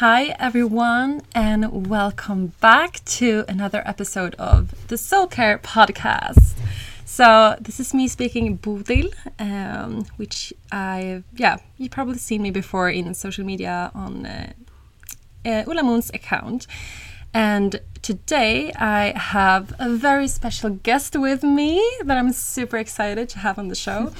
Hi, everyone, and welcome back to another episode of the Soul Care Podcast. So, this is me speaking Bodil, um, which I, yeah, you probably seen me before in social media on uh, uh, Ohlamoon's account. And today I have a very special guest with me that I'm super excited to have on the show.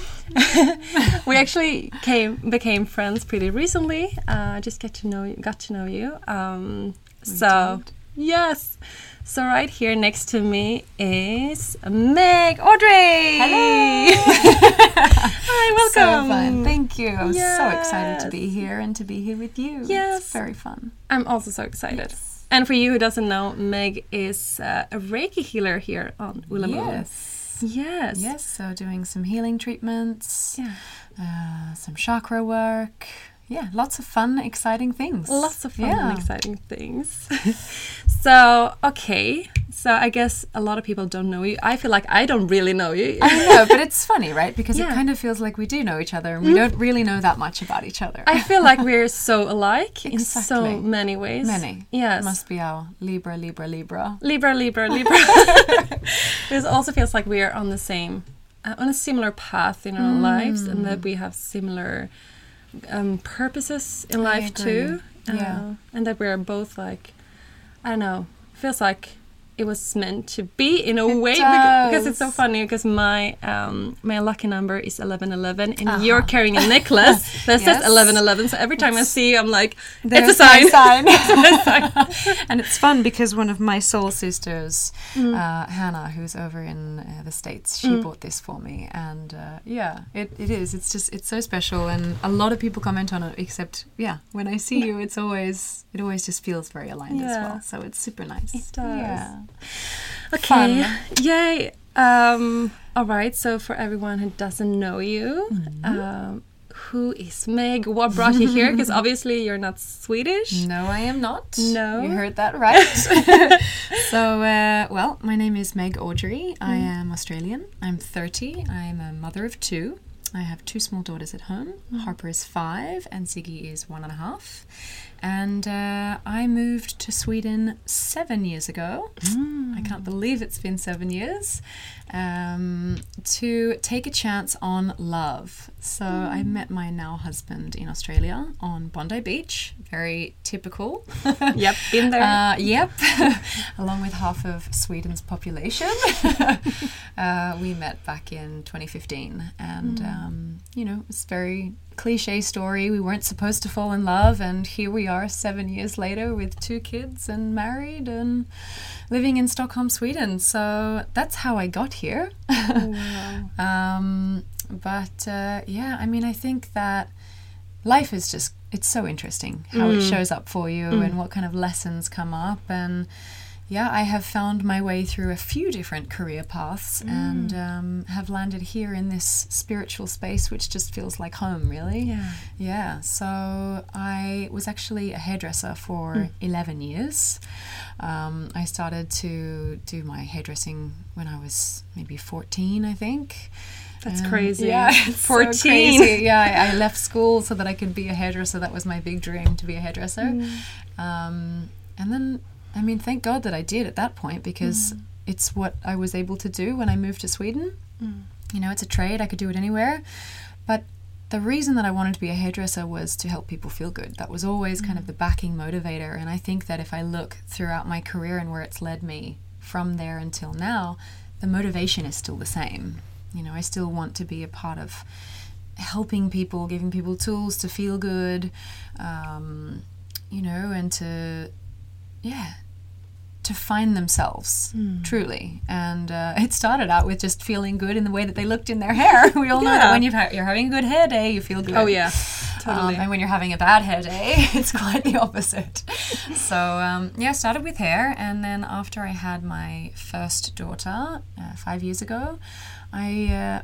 we actually came became friends pretty recently. Uh, just get to know you, got to know you. Um, so did. yes. So right here next to me is Meg Audrey. Hello. Hi, So welcome. fun. Thank you. I'm so excited to be here and to be here with you. Yes. It's very fun. I'm also so excited. And for you who doesn't know, Meg is uh, a Reiki healer here on Ulla Yes. Yes. Yes, so doing some healing treatments, Yeah. uh, some chakra work. Yeah, lots of fun, exciting things. Lots of fun Yeah. and exciting things. so, okay. So, I guess a lot of people don't know you. I feel like I don't really know you. I know, but it's funny, right? Because Yeah. it kind of feels like we do know each other and we don't really know that much about each other. I feel like we're so alike in so many ways. Many. Yes. It Must be our Libra, Libra, Libra. Libra, Libra, Libra. it also feels like we are on the same, uh, on a similar path in our lives, and that we have similar um, purposes in I life agree. too. Yeah. Uh, and that we are both like, I don't know, feels like it was meant to be in a way beca- because it's so funny because my um, my lucky number is 1111 and Uh-huh. you're carrying a necklace that says Yes. 1111 so every time I see you I'm like it's a sign, sign. and it's fun because one of my soul sisters, uh, Hannah, who's over in uh, the States, she bought this for me. And uh, yeah, it, it is. It's just, it's so special. And a lot of people comment on it, except, yeah, when I see you, it's always, it always just feels very aligned as well. So it's super nice. It does. Yeah. Okay. Fun. Yay. Um, all right. So for everyone who doesn't know you, Mm-hmm. um, who is Meg? What brought you here? Because obviously you're not Swedish. No, I am not. No? You heard that right. so, uh, well, my name is Meg Audrey. I am Australian. I'm 30. I'm a mother of two. I have two small daughters at home. Harper is five, and Siggy is one and a half. And uh, I moved to Sweden seven years ago. I can't believe it's been seven years. Um, to take a chance on love. So I met my now husband in Australia on Bondi Beach. Very typical. Yep, been there. Uh, yep, along with half of Sweden's population. uh, we met back in 2015, and um, you know, it's very cliche story. We weren't supposed to fall in love, and here we are, seven years later, with two kids and married and living in Stockholm, Sweden. So that's how I got here. um, but uh, yeah, I mean, I think that life is just it's so interesting how it shows up for you and what kind of lessons come up and yeah i have found my way through a few different career paths and um, have landed here in this spiritual space which just feels like home really Yeah. yeah so i was actually a hairdresser for 11 years um, i started to do my hairdressing when i was maybe 14 i think That's um, crazy. Yeah, it's so 14. crazy. yeah, I, I left school so that I could be a hairdresser. That was my big dream to be a hairdresser. Um, and then, I mean, thank God that I did at that point because mm. it's what I was able to do when I moved to Sweden. Mm. You know, it's a trade, I could do it anywhere. But the reason that I wanted to be a hairdresser was to help people feel good. That was always kind of mm. the backing motivator. And I think that if I look throughout my career and where it's led me from there until now, the motivation is still the same. You know, I still want to be a part of helping people, giving people tools to feel good, um, you know, and to, yeah, to find themselves truly. And uh, it started out with just feeling good in the way that they looked in their hair. we all know that when you've ha- you're having a good hair day, you feel good. Oh yeah, Um, totally. and when you're having a bad hair day, it's quite the opposite. So um, yeah, started with hair, and then after I had my first daughter uh, five years ago, I uh,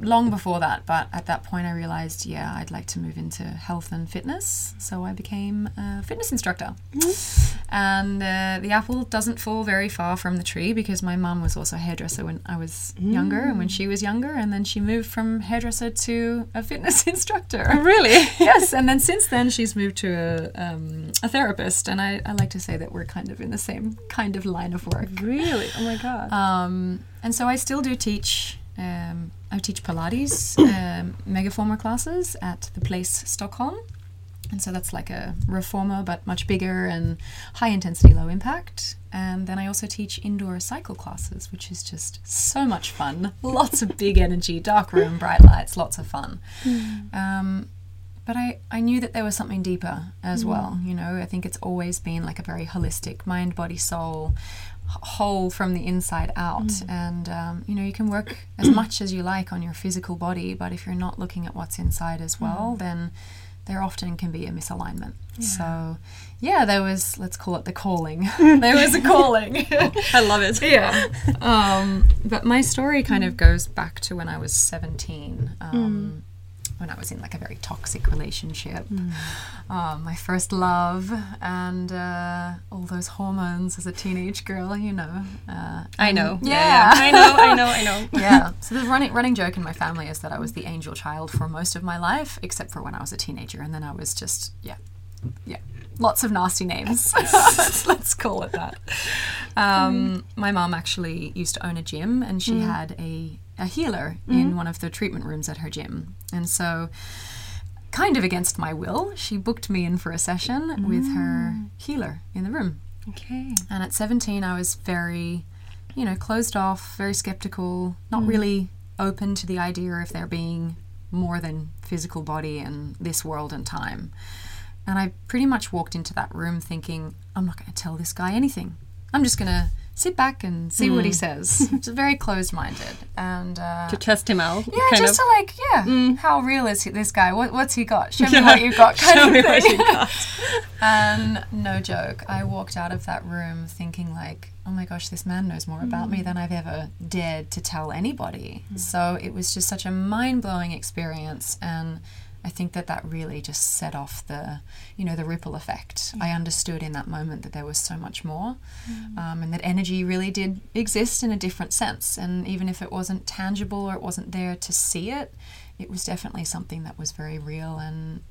long before that, but at that point I realized, yeah, I'd like to move into health and fitness. So I became a fitness instructor. And uh, the apple doesn't fall very far from the tree because my mum was also a hairdresser when I was younger and when she was younger. And then she moved from hairdresser to a fitness instructor. really? yes, and then since then she's moved to a, um, a therapist. And I, I like to say that we're kind of in the same kind of line of work. really? Oh my god. Um, and so I still do teach. Um, I teach Pilates um, megaformer classes at the Place Stockholm, and so that's like a reformer but much bigger and high intensity, low impact. And then I also teach indoor cycle classes, which is just so much fun. Lots of big energy, dark room, bright lights, lots of fun. Um, but I, I knew that there was something deeper as well. You know, I think it's always been like a very holistic mind, body, soul, whole from the inside out. And, um, you know, you can work as much as you like on your physical body, but if you're not looking at what's inside as well, then there often can be a misalignment. So, yeah, there was, let's call it the calling. there was a calling. I love it. yeah. Um, but my story kind of goes back to when I was 17. Um, When I was in like a very toxic relationship, um, my first love, and uh, all those hormones as a teenage girl, you know. Uh, I know. Yeah. I know. I know. I know. yeah. So the running running joke in my family is that I was the angel child for most of my life, except for when I was a teenager, and then I was just yeah, yeah, lots of nasty names. let's, let's call it that. Um, my mom actually used to own a gym, and she had a a healer mm-hmm. in one of the treatment rooms at her gym, and so. Kind of against my will, she booked me in for a session with mm. her healer in the room. Okay. And at 17, I was very, you know, closed off, very skeptical, not mm. really open to the idea of there being more than physical body and this world and time. And I pretty much walked into that room thinking, I'm not going to tell this guy anything. I'm just going to sit back and see what he hmm. says. It's very closed minded. And, uh, To test him out. yeah, just of. to like, yeah, hmm. how real is he, this guy? What, what's he got? Show me what you got, kind Show of me thing. what you got. And um, no joke, I walked out of that room thinking like, oh my gosh, this man knows more about me hmm. than I've ever dared to tell anybody. So it was just such a mind blowing experience, and I think that that really just set off the, you know, the ripple effect. I understood in that moment that there was so much more, um, and that energy really did exist in a different sense. And even if it wasn't tangible or it wasn't there to see it, it was definitely something that was very real and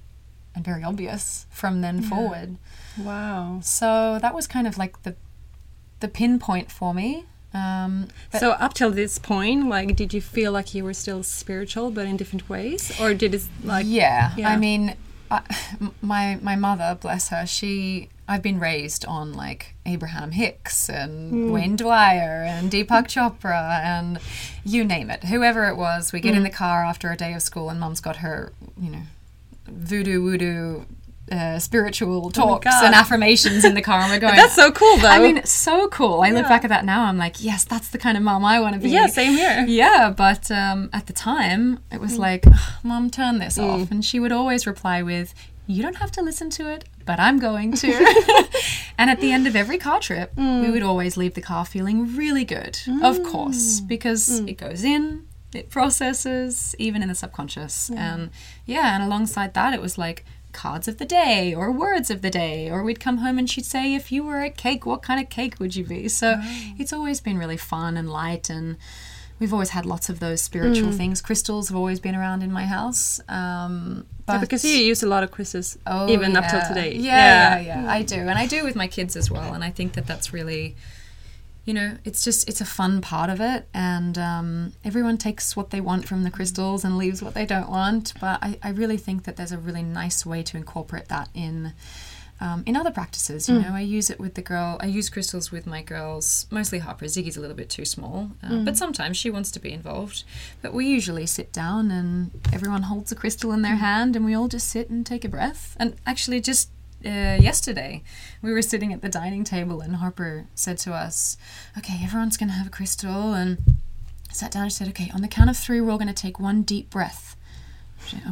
and very obvious from then forward. Wow. So that was kind of like the the pinpoint for me. Um, so up till this point, like, did you feel like you were still spiritual, but in different ways, or did it like? yeah, yeah. I mean, I, my my mother, bless her, she I've been raised on like Abraham Hicks and Wayne Dyer and Deepak Chopra and you name it, whoever it was. We get in the car after a day of school, and Mum's got her, you know, voodoo voodoo. Uh, spiritual talks God. and affirmations in the car, and we're going. That's so cool, though. I mean, so cool. I look back at that now. I'm like, yes, that's the kind of mom I want to be. Yeah, same here. Yeah, but um, at the time, it Mm. was like, Mom, turn this off. And she would always reply with, You don't have to listen to it, but I'm going to. and at the end of every car trip, Mm. we would always leave the car feeling really good, of course, because Mm. it goes in, it processes, even in the subconscious. And yeah, and alongside that, it was like, Cards of the day or words of the day, or we'd come home and she'd say, If you were a cake, what kind of cake would you be? So it's always been really fun and light and we've always had lots of those spiritual things. Crystals have always been around in my house. Um, but Yeah, because you use a lot of quizzes, Oh, even up till yeah. today. Yeah, yeah, yeah, I do, and I do with my kids as well. And I think that that's really, you know, it's just it's a fun part of it, and um, everyone takes what they want from the crystals and leaves what they don't want. But I, I really think that there's a really nice way to incorporate that in. Um, in other practices, you know, I use it with the girl. I use crystals with my girls, mostly Harper. Ziggy's a little bit too small, uh, but sometimes she wants to be involved. But we usually sit down and everyone holds a crystal in their hand, and we all just sit and take a breath. And actually, just uh, yesterday, we were sitting at the dining table, and Harper said to us, "Okay, everyone's going to have a crystal." And sat down and said, "Okay, on the count of three, we're all going to take one deep breath."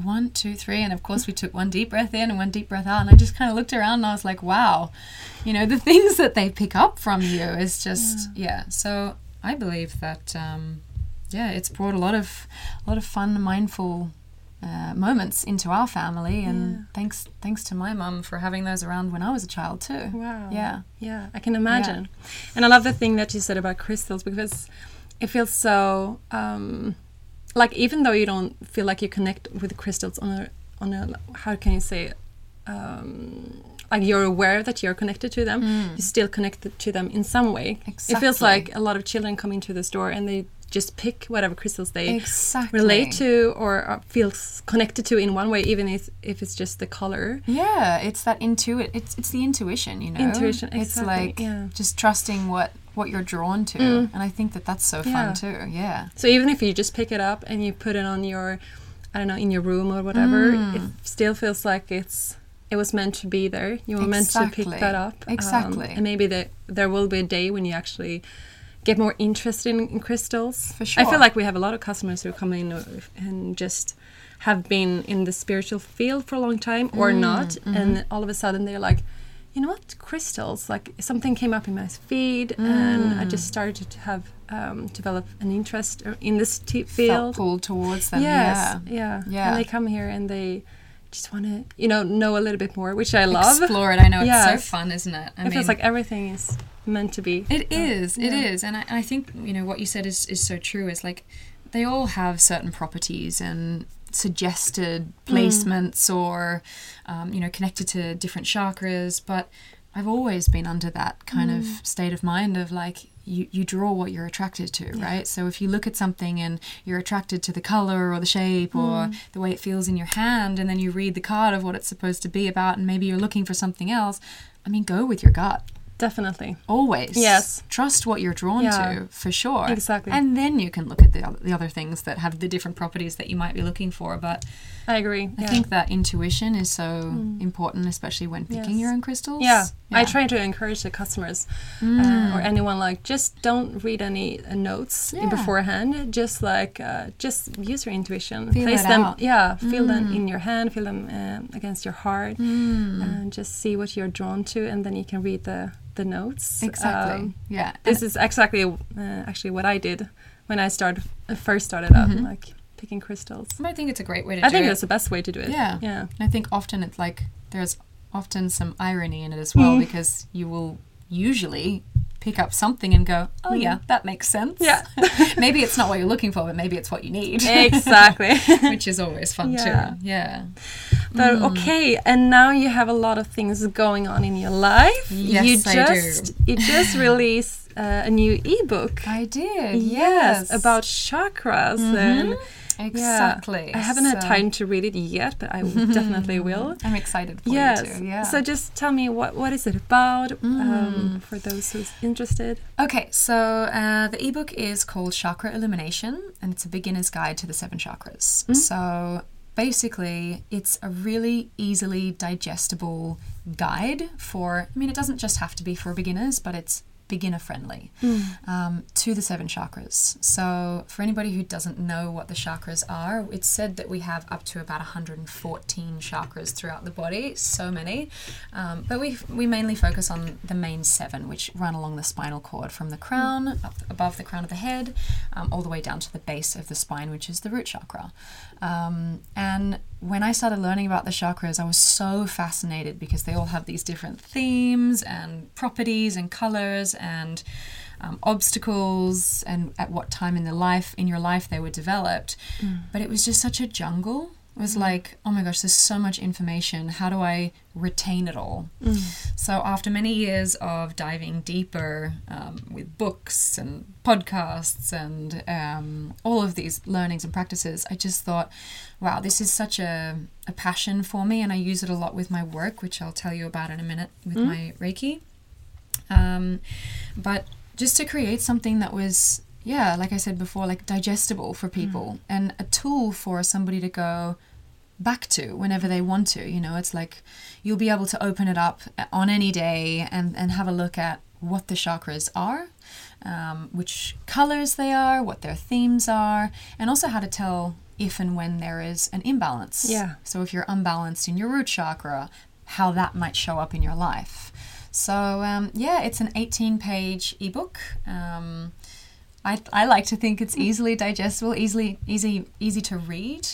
One, two, three, and of course we took one deep breath in and one deep breath out, and I just kind of looked around and I was like, "Wow, you know, the things that they pick up from you is just yeah." So I believe that um, yeah, it's brought a lot of a lot of fun, mindful uh, moments into our family, and thanks thanks to my mum for having those around when I was a child too. Wow. Yeah. Yeah, I can imagine. And I love the thing that you said about crystals because it feels so um, like even though you don't feel like you connect with crystals on a on a how can you say it? um, like you're aware that you're connected to them, you still connected to them in some way. Exactly. It feels Mm. Like a lot of children come into the store and they just pick whatever crystals they Exactly. relate to or uh, are, feels connected to in one way, even if if it's just the color. Yeah, it's that intuit. It's it's the intuition, you know. Intuition, Exactly. It's like yeah. just trusting what what you're drawn to, mm. and I think that that's so Yeah. fun too. Yeah. So even if you just pick it up and you put it on your, I don't know, in your room or whatever, it mm. still feels like it's it was meant to be there. You were meant to pick that up. Um, Exactly. and maybe the, there will be a day when you actually get more interested in, in crystals. For sure. I feel like we have a lot of customers who come in and just have been in the spiritual field for a long time or Mm, not, mm-hmm. and all of a sudden they're like. You know what? Crystals. Like something came up in my feed, and I Mm. just started to have um, develop an interest in this t- Felt field. pulled towards them. Yes, Yeah. yeah, Yeah. And they come here and they just want to, you know, know a little bit more, which I love. Explore it. I know it's so fun, isn't it? I it feels like everything is meant to be. It is. It is, and I, I think you know what you said is is so true. Is like they all have certain properties and suggested placements, or um, you know, connected to different chakras. But I've always been under that kind of state of mind of like. You, you draw what you're attracted to, right? So if you look at something and you're attracted to the color or the shape or hmm. the way it feels in your hand, and then you read the card of what it's supposed to be about, and maybe you're looking for something else, I mean, go with your gut Definitely. always Yes. trust what you're drawn Yeah. to for sure Exactly. and then you can look at the other, the other things that have the different properties that you might be looking for but I agree. i yeah. think that intuition is so important especially when picking Yes. your own crystals Yeah, I try to encourage the customers uh, or anyone like just don't read any uh, notes Yeah. beforehand. Just like uh, just use your intuition. Feel Place them. out. Yeah, feel them in your hand. Feel them um, against your heart, and just see what you're drawn to, and then you can read the the notes. exactly Um, yeah this is exactly uh, actually what I did when I started uh, first started out. Like picking crystals. I think it's a great way to I think it. that's the best way to do it. Yeah. Yeah. And I think often it's like there's often some irony in it as well Mm. because you will usually pick up something and go, oh yeah, that makes sense. Mm. Yeah. maybe it's not what you're looking for, but maybe it's what you need. Exactly. Which is always fun Yeah. too. Yeah. But okay, and now you have a lot of things going on in your life. Yes, you I just you just released uh, a new ebook. I did. yes, Yes. about chakras and yeah, exactly. I haven't had time to read it yet, but I definitely will. I'm excited for Yes. Yeah. So just tell me what what is it about um, for those who's interested. Okay, so uh, the ebook is called Chakra Illumination, and it's a beginner's guide to the seven chakras. So basically, it's a really easily digestible guide for, I mean, it doesn't just have to be for beginners, but it's beginner friendly um, to the seven chakras. So, for anybody who doesn't know what the chakras are, it's said that we have up to about 114 chakras throughout the body, so many. Um, but we, we mainly focus on the main seven, which run along the spinal cord from the crown, up above the crown of the head, um, all the way down to the base of the spine, which is the root chakra. Um, and when I started learning about the chakras, I was so fascinated because they all have these different themes and properties and colors and um, obstacles and at what time in the life in your life they were developed. But it was just such a jungle. It was like, oh my gosh, there's so much information. How do I retain it all? So after many years of diving deeper um, with books and podcasts and um, all of these learnings and practices, I just thought, wow, this is such a, a passion for me, and I use it a lot with my work, which I'll tell you about in a minute with my Reiki. Um, but just to create something that was, yeah, like I said before, like digestible for people and a tool for somebody to go back to whenever they want to. You know, it's like you'll be able to open it up on any day and, and have a look at what the chakras are, um, which colors they are, what their themes are, and also how to tell if and when there is an imbalance. Yeah. So if you're unbalanced in your root chakra, how that might show up in your life. So um, yeah, it's an 18 page ebook. Um, I, I like to think it's easily digestible, easily easy easy to read.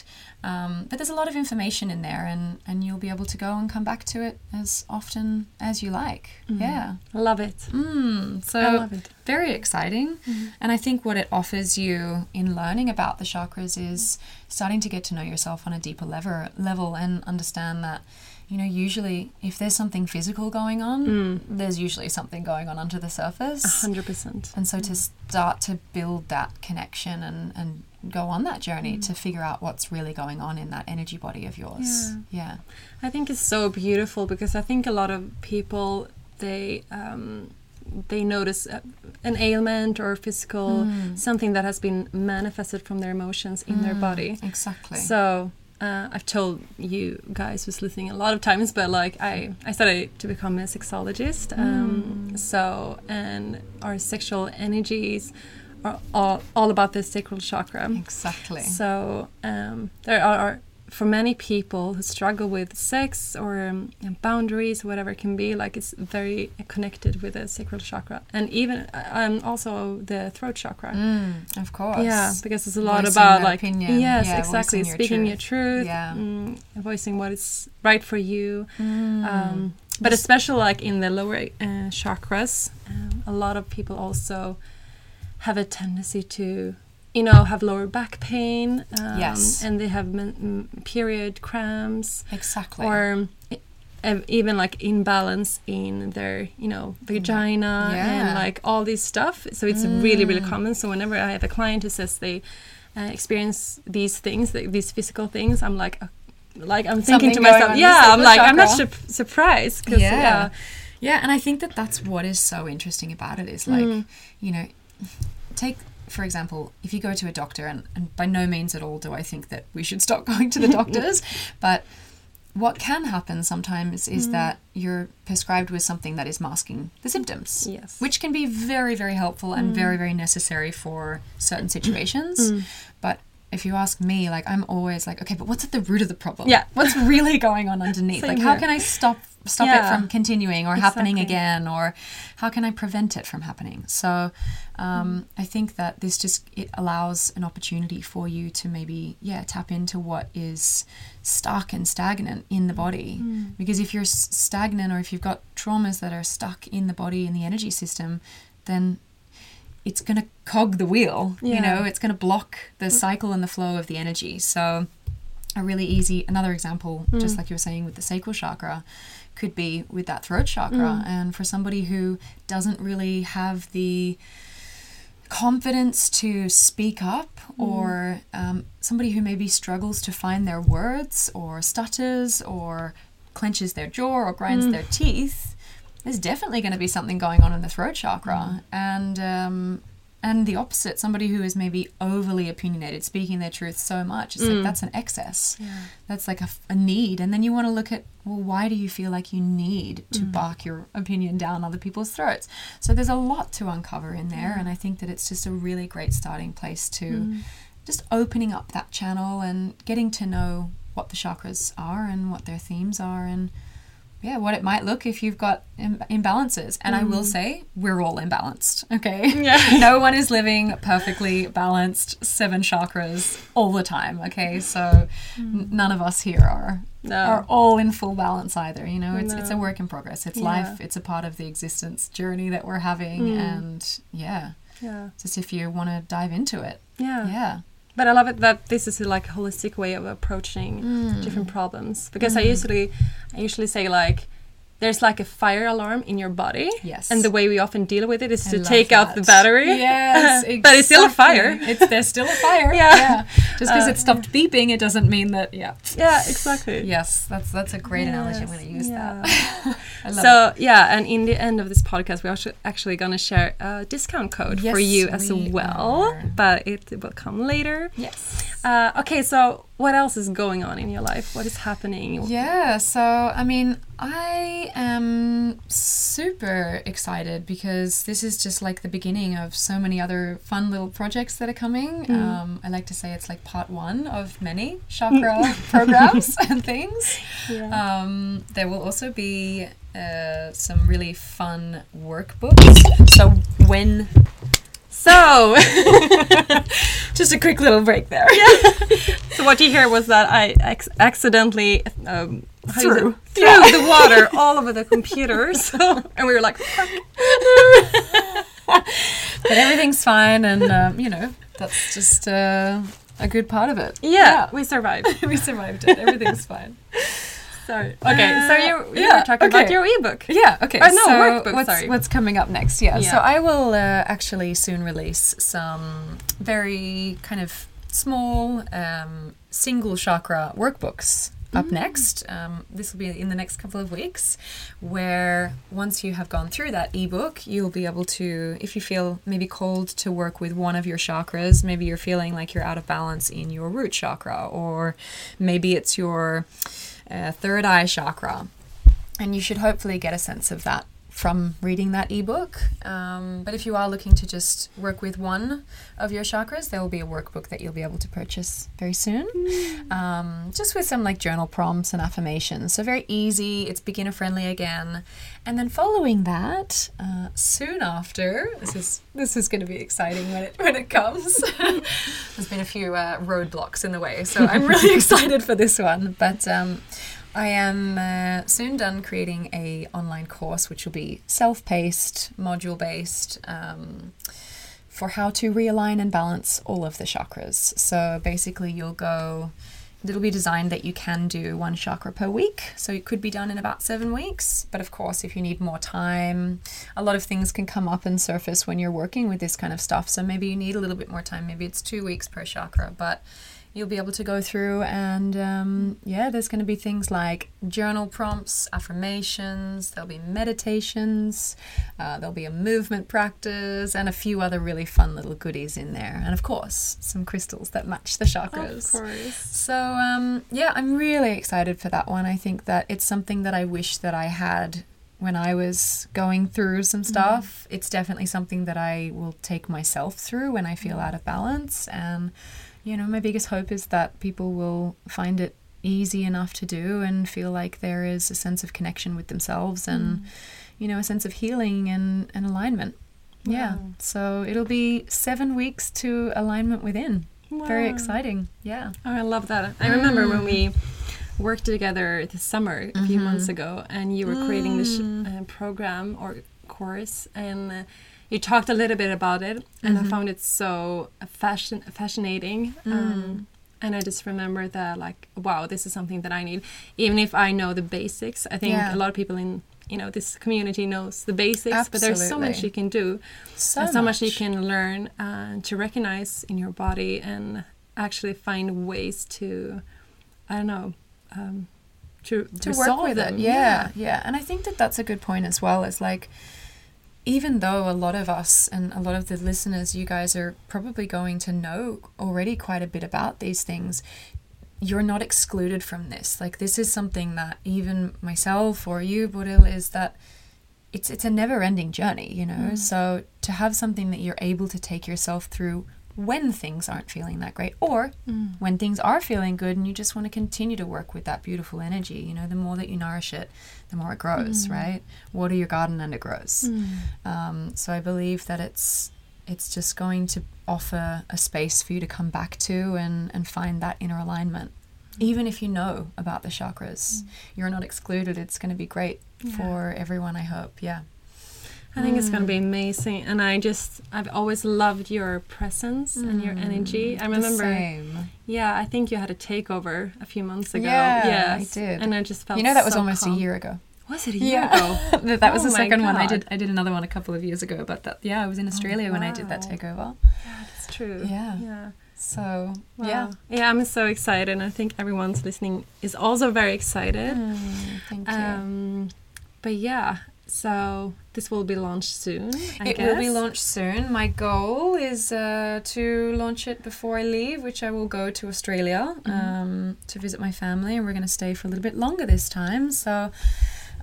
Um, but there's a lot of information in there, and, and you'll be able to go and come back to it as often as you like. Yeah. Love it. Mm, so I love it. very exciting. And I think what it offers you in learning about the chakras is starting to get to know yourself on a deeper level, level and understand that, you know, usually if there's something physical going on, there's usually something going on under the surface. Hundred percent. And so to start to build that connection and, and go on that journey to figure out what's really going on in that energy body of yours. Yeah. I think it's so beautiful because I think a lot of people they um, they notice uh, an ailment or physical something that has been manifested from their emotions in their body. Exactly. So uh, I've told you guys who's listening a lot of times, but like I, I started to become a sexologist. Um, So and our sexual energies are all, all about the sacral chakra. exactly. So um, there are, for many people who struggle with sex or um, boundaries, whatever it can be, like it's very connected with the sacral chakra, and even uh, um, also the throat chakra. Mm, of course. Yeah, because it's a lot Voicing about like opinion. yes, Yeah, exactly, your speaking your truth. truth, Yeah. mm, voicing what is right for you. Mm. Um, but especially like in the lower uh, chakras, um, a lot of people also have a tendency to, you know, have lower back pain. Um, Yes. and they have men- mm, period cramps Exactly. or um, even like imbalance in their you know vagina Yeah. Mm. and like all this stuff so it's really really common so whenever i have a client who says they uh, experience these things th- these physical things i'm like uh, like i'm thinking Something to myself on in the yeah i'm like i'm not chakra." su- surprised yeah. yeah yeah. and I think that that's what is so interesting about it is like, Mm. you know, take for example, if you go to a doctor, and, and by no means at all do I think that we should stop going to the doctors, but what can happen sometimes is Mm. that you're prescribed with something that is masking the symptoms. Yes. Which can be very, very helpful and very, very necessary for certain situations. But if you ask me, like I'm always like, okay, but what's at the root of the problem? Yeah. What's really going on underneath? Like how can I stop stop Yeah. it from continuing or happening again or how can i prevent it from happening? So um, i think that this just it allows an opportunity for you to maybe yeah tap into what is stuck and stagnant in the body. Mm. Because if you're s- stagnant or if you've got traumas that are stuck in the body in the energy system then it's going to cog the wheel you know? It's going to block the mm. cycle and the flow of the energy. So a really easy another example just mm. like you were saying with the sacral chakra could be with that throat chakra. And for somebody who doesn't really have the confidence to speak up or um, somebody who maybe struggles to find their words or stutters or clenches their jaw or grinds their teeth there's definitely going to be something going on in the throat chakra. And um, and the opposite somebody who is maybe overly opinionated speaking their truth so much it's like mm. that's an excess. That's like a need. And then you want to look at well why do you feel like you need to mm. bark your opinion down other people's throats? So there's a lot to uncover in there and i think that it's just a really great starting place to mm. just opening up that channel and getting to know what the chakras are and what their themes are and yeah, what it might look if you've got Im- imbalances. And I will mm. say, we're all imbalanced, okay? Yeah. no one is living perfectly balanced seven chakras all the time, okay? So n- mm. none of us here are. No. Are all in full balance either, you know. It's it's a work in progress. It's Yeah. life. It's a part of the existence journey that we're having, mm. and yeah, Yeah. just if you want to dive into it, Yeah. yeah, But I love it that this is a, like a holistic way of approaching Mm. different problems. Because I usually, I usually say like, there's like a fire alarm in your body. Yes. And the way we often deal with it is I to take out the battery. Yes, but it's still a fire. It's there's still a fire. Yeah. Just because it stopped beeping, it doesn't mean that. Yeah. Yeah, exactly. Yes, that's that's a great analogy. I'm going to use that. I love So yeah, and in the end of this podcast, we're also actually gonna share a discount code for you as we well, are. but it will come later. Yes. Uh, okay, so what else is going on in your life? What is happening? Yeah, so I mean, I am super excited because this is just like the beginning of so many other fun little projects that are coming. Um, I like to say it's like part one of many chakra programs and things. Um, there will also be uh, some really fun workbooks. So when So, just a quick little break there. Yeah. so what you hear was that I ac- accidentally um, how do you Threw. threw the water all over the computer. So, and we were like, but everything's fine, and um, you know that's just uh, a good part of it. yeah, we survived. we survived it. Everything's fine. Sorry. Okay, so you, you yeah, were talking about okay. your ebook. Yeah. Okay. Oh, no, so workbook, What's, sorry. what's coming up next? Yeah. Yeah. So I will uh, actually soon release some very kind of small um, single chakra workbooks. Up Mm. next, um, this will be in the next couple of weeks, where once you have gone through that ebook, you'll be able to, if you feel maybe called to work with one of your chakras, maybe you're feeling like you're out of balance in your root chakra, or maybe it's your uh, third eye chakra, and you should hopefully get a sense of that from reading that ebook. Um, but if you are looking to just work with one of your chakras, there will be a workbook that you'll be able to purchase very soon, um, just with some like journal prompts and affirmations. So very easy. It's beginner friendly again. And then following that, uh, soon after, this is this is going to be exciting when it when it comes. There's been a few uh, roadblocks in the way, so I'm really excited for this one. But um, I am uh, soon done creating a online course, which will be self-paced, module-based, um, for how to realign and balance all of the chakras. So basically, you'll go. It'll be designed that you can do one chakra per week, so it could be done in about seven weeks. But of course, if you need more time, a lot of things can come up and surface when you're working with this kind of stuff. So maybe you need a little bit more time. Maybe it's two weeks per chakra, but you'll be able to go through and um, yeah there's going to be things like journal prompts affirmations there'll be meditations uh, there'll be a movement practice and a few other really fun little goodies in there and of course some crystals that match the chakras Of course. so um, yeah, I'm really excited for that one. I think that it's something that I wish that I had when I was going through some stuff. It's definitely something that I will take myself through when I feel out of balance. And you know, my biggest hope is that people will find it easy enough to do and feel like there is a sense of connection with themselves and you know a sense of healing and, and alignment. Yeah. So it'll be seven weeks to alignment within. Wow. very exciting. Yeah. Oh, I love that. I remember when we worked together this summer a few months ago, and you were creating this uh, program or course, and uh, you talked a little bit about it, and I found it so fashion fascinating. Um, and I just remember that, like, wow, this is something that I need, even if I know the basics. I think Yeah. a lot of people in you know this community knows the basics, but there's so much you can do, so, and so much you can learn uh, to recognize in your body and actually find ways to i don't know um, to to work with them. it. Yeah, yeah, And I think that that's a good point as well. Is like, even though a lot of us and a lot of the listeners, you guys are probably going to know already quite a bit about these things. You're not excluded from this. Like this is something that even myself or you, Bodil, is that it's it's a never ending journey, you know. Mm. So to have something that you're able to take yourself through when things aren't feeling that great or mm. when things are feeling good and you just want to continue to work with that beautiful energy you know the more that you nourish it the more it grows mm. right? Water your garden and it grows. Mm. Um, so i believe that it's it's just going to offer a space for you to come back to and and find that inner alignment. Even if you know about the chakras you're not excluded. It's going to be great for everyone i hope. Yeah i think it's going to be mm. amazing and i just i've always loved your presence and your mm. energy i The remember same. yeah i think you had a takeover a few months ago Yeah, I did. and i just felt you know that was so almost calm. a year ago was it a year ago that that was Oh the second one I did. I did another one a couple of years ago, but that yeah, I was in oh, Australia when I did that wow. takeover. that's true Yeah. yeah So Wow. yeah, yeah i'm so excited and i think everyone's listening is also very excited mm, thank you. Um, but yeah, so this will be launched soon. I it will be launched soon. My goal is uh, to launch it before I leave, which I will go to Australia um, to visit my family, and we're going to stay for a little bit longer this time. So,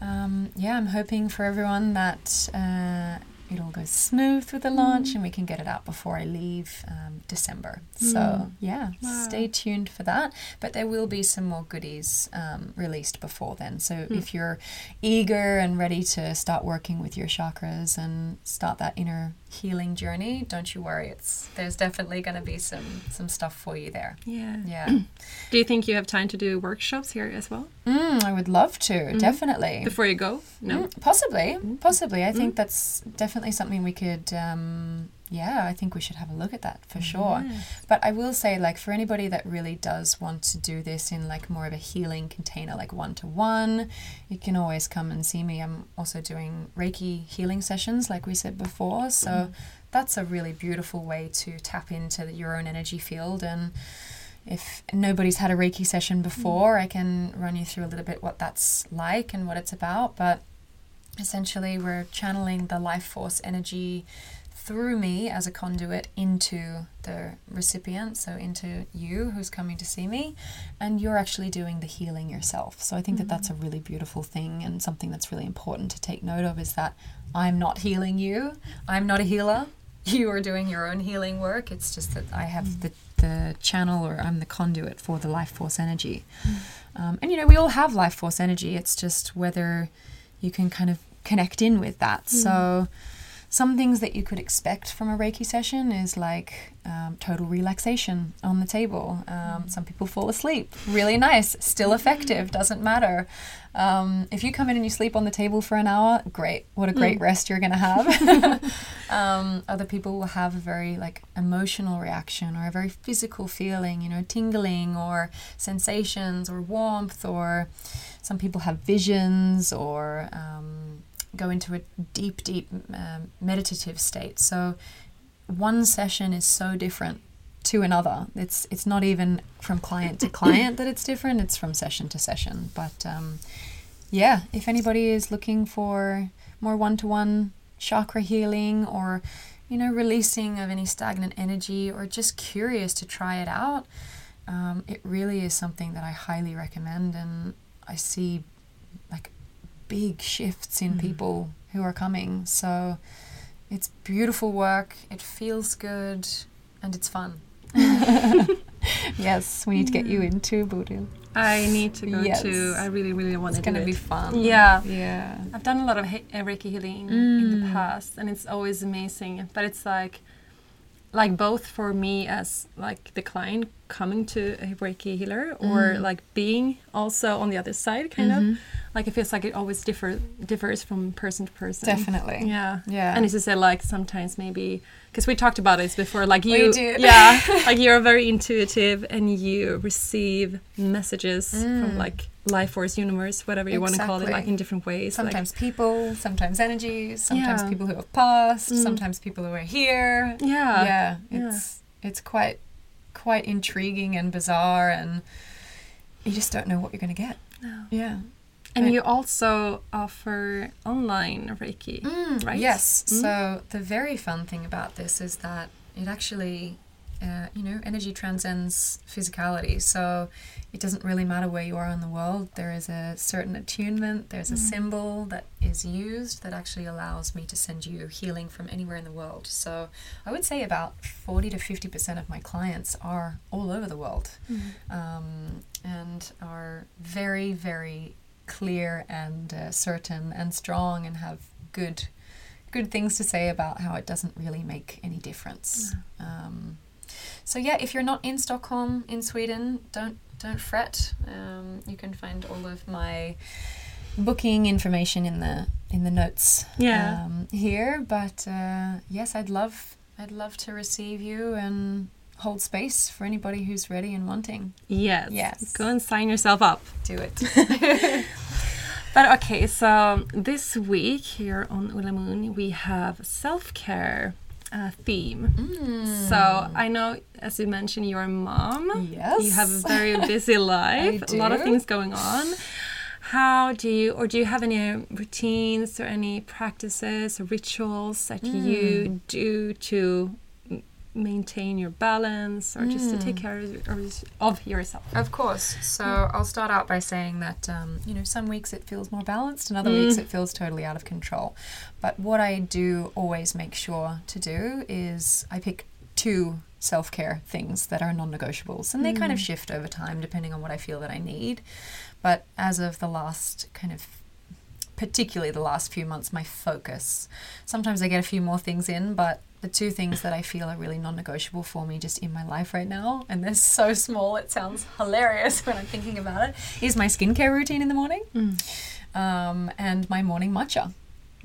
um, yeah, I'm hoping for everyone that uh, it all goes smooth with the launch and we can get it out before I leave um, December. So, yeah, stay tuned for that. But there will be some more goodies um, released before then. So, if you're eager and ready to start working with your chakras and start that inner healing journey, don't you worry. It's there's definitely going to be some some stuff for you there. Yeah. Yeah. Do you think you have time to do workshops here as well mm, I would love to, definitely. before you go? No. Mm, possibly, possibly. I think that's definitely something we could. Um, yeah, I think we should have a look at that for mm-hmm. sure. But I will say, like, for anybody that really does want to do this in like more of a healing container, like one to one, you can always come and see me. I'm also doing Reiki healing sessions, like we said before. So mm-hmm. that's a really beautiful way to tap into your own energy field and if nobody's had a Reiki session before, mm-hmm. I can run you through a little bit what that's like and what it's about. But essentially, we're channeling the life force energy through me as a conduit into the recipient, so into you who's coming to see me, and you're actually doing the healing yourself. So I think that that's a mm-hmm. really beautiful thing and something that's really important to take note of is that I'm not healing you, I'm not a healer. You are doing your own healing work. It's just that I have mm. the, the channel or I'm the conduit for the life force energy. Mm. Um, and you know, we all have life force energy. It's just whether you can kind of connect in with that. Mm. So, some things that you could expect from a Reiki session is like um, total relaxation on the table. Um, some people fall asleep. Really nice, still effective, doesn't matter. Um, if you come in and you sleep on the table for an hour, great. What a great rest you're going to have. um, other people will have a very like emotional reaction or a very physical feeling, you know, tingling or sensations or warmth, or some people have visions or um, go into a deep, deep um, meditative state. So one session is so different to another. It's it's not even from client to client that it's different. It's from session to session. But um, yeah, if anybody is looking for more one-to-one chakra healing or you know releasing of any stagnant energy or just curious to try it out, um, it really is something that I highly recommend. And I see big shifts in people who are coming. So it's beautiful work. It feels good, and it's fun. yes, we need to get you into Bodil. I need to go Yes. too. I really, really want It's to It's gonna it. be fun. Yeah. Yeah. I've done a lot of he- uh, Reiki healing in Mm. the past, and it's always amazing. But it's like, like both for me as like the client coming to a Reiki healer, or Mm. like being also on the other side, kind Mm-hmm. of. Like it feels like it always differ differs from person to person. Definitely. Yeah. Yeah. And as you said, like sometimes maybe because we talked about this before, like you, yeah, like you're very intuitive and you receive messages from Mm. like life force, universe, whatever you want to call it, like in different ways. like- Sometimes people, sometimes energies, sometimes Yeah. people who have passed, Mm. sometimes people who are here. Yeah. yeah, Yeah. it's it's quite quite intriguing and bizarre, and you just don't know what you're going to get. No. Yeah, And Right. you also offer online Reiki, right? Yes. Mm. So the very fun thing about this is that it actually, uh, you know, energy transcends physicality. So it doesn't really matter where you are in the world. There is a certain attunement. There's a symbol that is used that actually allows me to send you healing from anywhere in the world. So I would say about forty to fifty percent of my clients are all over the world, um, and are very, very clear and uh, certain and strong and have good good things to say about how it doesn't really make any difference. Um, so yeah, if you're not in Stockholm in Sweden, don't don't fret. Um, you can find all of my booking information in the in the notes Yeah. um, here. But uh, yes, I'd love I'd love to receive you and hold space for anybody who's ready and wanting. Yes. Yes. Go and sign yourself up. Do it. But okay, so this week here on Ohlamoon, we have self care uh, theme. Mm. So I know, as you mentioned, you're a mom. Yes. You have a very busy life, a lot of things going on. How do you, or do you have any routines or any practices or rituals that Mm. you do to maintain your balance or just to take Mm. care of, of- of yourself? Of course. So I'll start out by saying that um, you know some weeks it feels more balanced, and other weeks it feels totally out of control. But what I do always make sure to do is I pick two self care things that are non negotiables, and they kind of shift over time depending on what I feel that I need. But as of the last kind of particularly the last few months, my focus. Sometimes I get a few more things in, but the two things that I feel are really non negotiable for me just in my life right now, and they're so small, it sounds hilarious when I'm thinking about it, is my skincare routine in the morning um, and my morning matcha.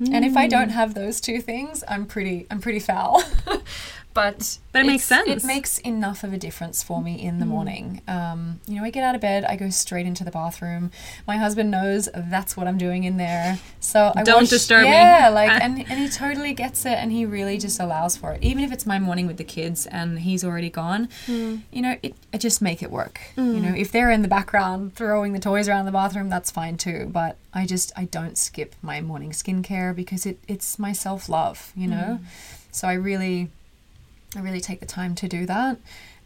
And if I don't have those two things, I'm pretty I'm pretty foul. but But it makes sense. It makes enough of a difference for me in the morning. Um, you know, I get out of bed, I go straight into the bathroom. My husband knows that's what I'm doing in there. So I Don't wash- disturb me. Yeah, like and, and he totally gets it and he really just allows for it. Even if it's my morning with the kids and he's already gone, Hmm. you know, it, I just make it work. You know, if they're in the background throwing the toys around the bathroom, that's fine too. But I just I don't skip my morning skincare because it, it's my self love, you know? So I really I really take the time to do that.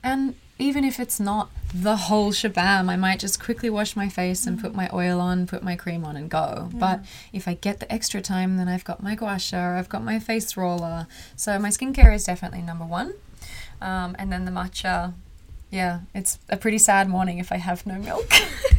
And even if it's not the whole shabam, I might just quickly wash my face and put my oil on, put my cream on, and go. But if I get the extra time, then I've got my gua sha, I've got my face roller. So my skincare is definitely number one. Um, and then the matcha, yeah, it's a pretty sad morning if I have no milk.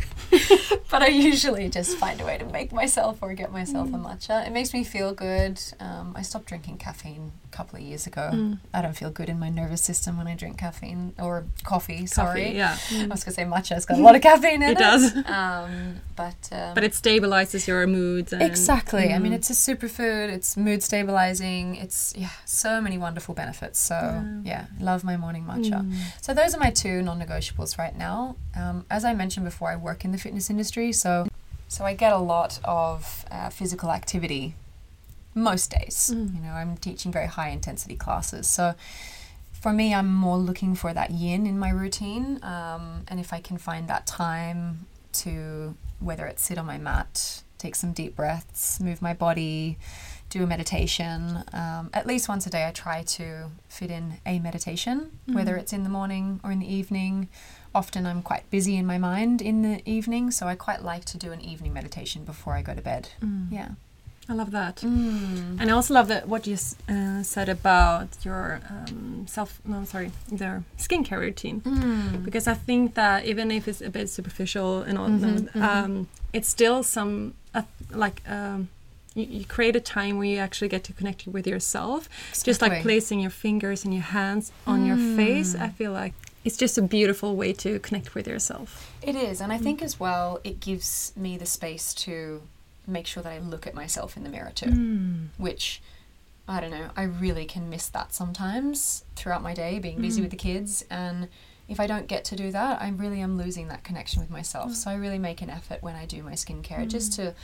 but I usually just find a way to make myself or get myself a matcha. It makes me feel good. Um, I stopped drinking caffeine a couple of years ago. I don't feel good in my nervous system when I drink caffeine or coffee. Sorry, yeah. I was gonna say matcha. It's got a lot of caffeine in it. It does. Um, but um, But it stabilizes your moods. And, Exactly. I mean, it's a superfood. It's mood stabilizing. It's yeah, so many wonderful benefits. So yeah, love my morning matcha. So those are my two non-negotiables right now. Um, as I mentioned before, I work in the fitness industry, so so I get a lot of uh, physical activity most days. You know, I'm teaching very high intensity classes, so. For me, I'm more looking for that yin in my routine, um, and if I can find that time to whether it's sit on my mat, take some deep breaths, move my body, do a meditation. Um, at least once a day, I try to fit in a meditation, whether it's in the morning or in the evening. Often I'm quite busy in my mind in the evening, so I quite like to do an evening meditation before I go to bed. Yeah. I love that, and I also love that what you uh, said about your um, self. No, sorry, their skincare routine, because I think that even if it's a bit superficial and all, um, it's still some uh, like. Um, you, you create a time where you actually get to connect with yourself, just like placing your fingers and your hands on your face. I feel like it's just a beautiful way to connect with yourself. It is, and I think mm. as well it gives me the space to make sure that I look at myself in the mirror too, mm. which I don't know, I really can miss that sometimes throughout my day, being busy mm. with the kids, and if I don't get to do that, I really am losing that connection with myself. So I really make an effort when I do my skincare just to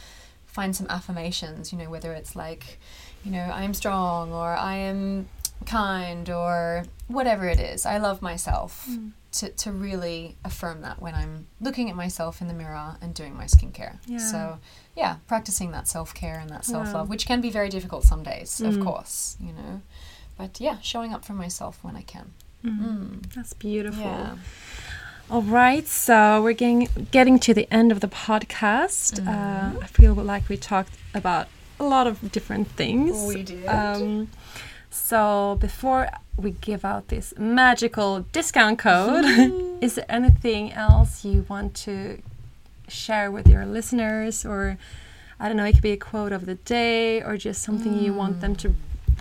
find some affirmations, you know, whether it's like, you know, I am strong or I am kind or whatever it is. I love myself. To, to really affirm that when I'm looking at myself in the mirror and doing my skincare. Yeah. So, yeah, practicing that self care and that self love, Wow. which can be very difficult some days, of course, you know. But yeah, showing up for myself when I can. Mm. That's beautiful. Yeah. All right, so we're getting getting to the end of the podcast. Uh, I feel like we talked about a lot of different things. We did. Um, so before we give out this magical discount code, is there anything else you want to share with your listeners, or I don't know, it could be a quote of the day, or just something you want them to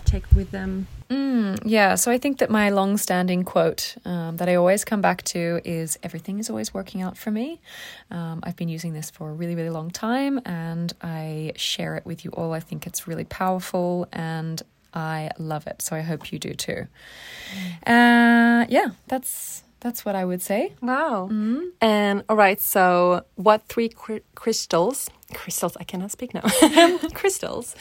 take with them? Mm, yeah, so I think that my long standing quote um, that I always come back to is everything is always working out for me. Um, I've been using this for a really, really long time and I share it with you all. I think it's really powerful and I love it. So I hope you do too. Uh, yeah, that's that's what I would say. Wow. And all right, so what three cr- crystals, crystals, I cannot speak now, crystals,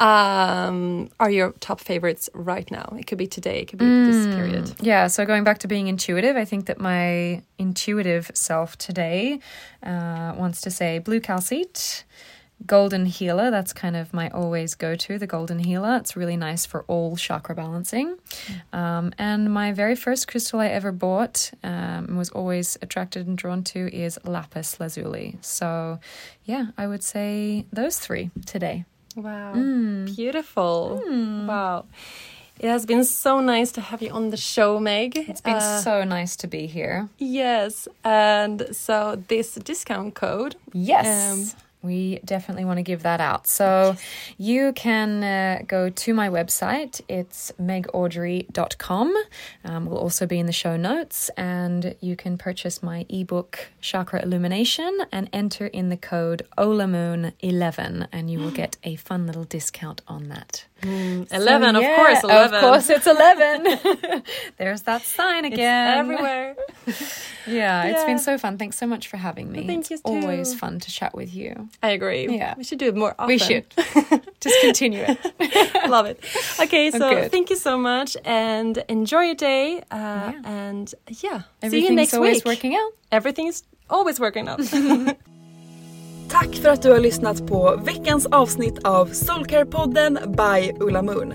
um, are your top favorites right now? It could be today, it could be this period. Yeah, so going back to being intuitive, I think that my intuitive self today uh, wants to say blue calcite, golden healer. That's kind of my always go to, the golden healer. It's really nice for all chakra balancing. Um, and my very first crystal I ever bought um, and was always attracted and drawn to is lapis lazuli. So, yeah, I would say those three today. Wow. Beautiful. Wow. It has been so nice to have you on the show, Meg. It's been Uh, so nice to be here. Yes. And so this discount code. Yes. Um, we definitely want to give that out. So you can uh, go to my website. It's megaudrey.com. Um, will also be in the show notes. And you can purchase my ebook, Chakra Illumination, and enter in the code OHLAMOON11. And you will get a fun little discount on that. 11, of yeah, course, 11. Of course, it's 11. There's that sign It's again. everywhere. Yeah, it's been so fun. Thanks so much for having me. Thank it's you always fun to chat with you. I agree. Yeah. We should do it more often. We should. Just continue it. Love it. Okay, so Good. thank you so much and enjoy your day. Uh, And yeah, see you Everything's next always week. working out. Everything's always working out. Tack för att du har lyssnat på veckans avsnitt av Soulcare-podden by Ohlamoon.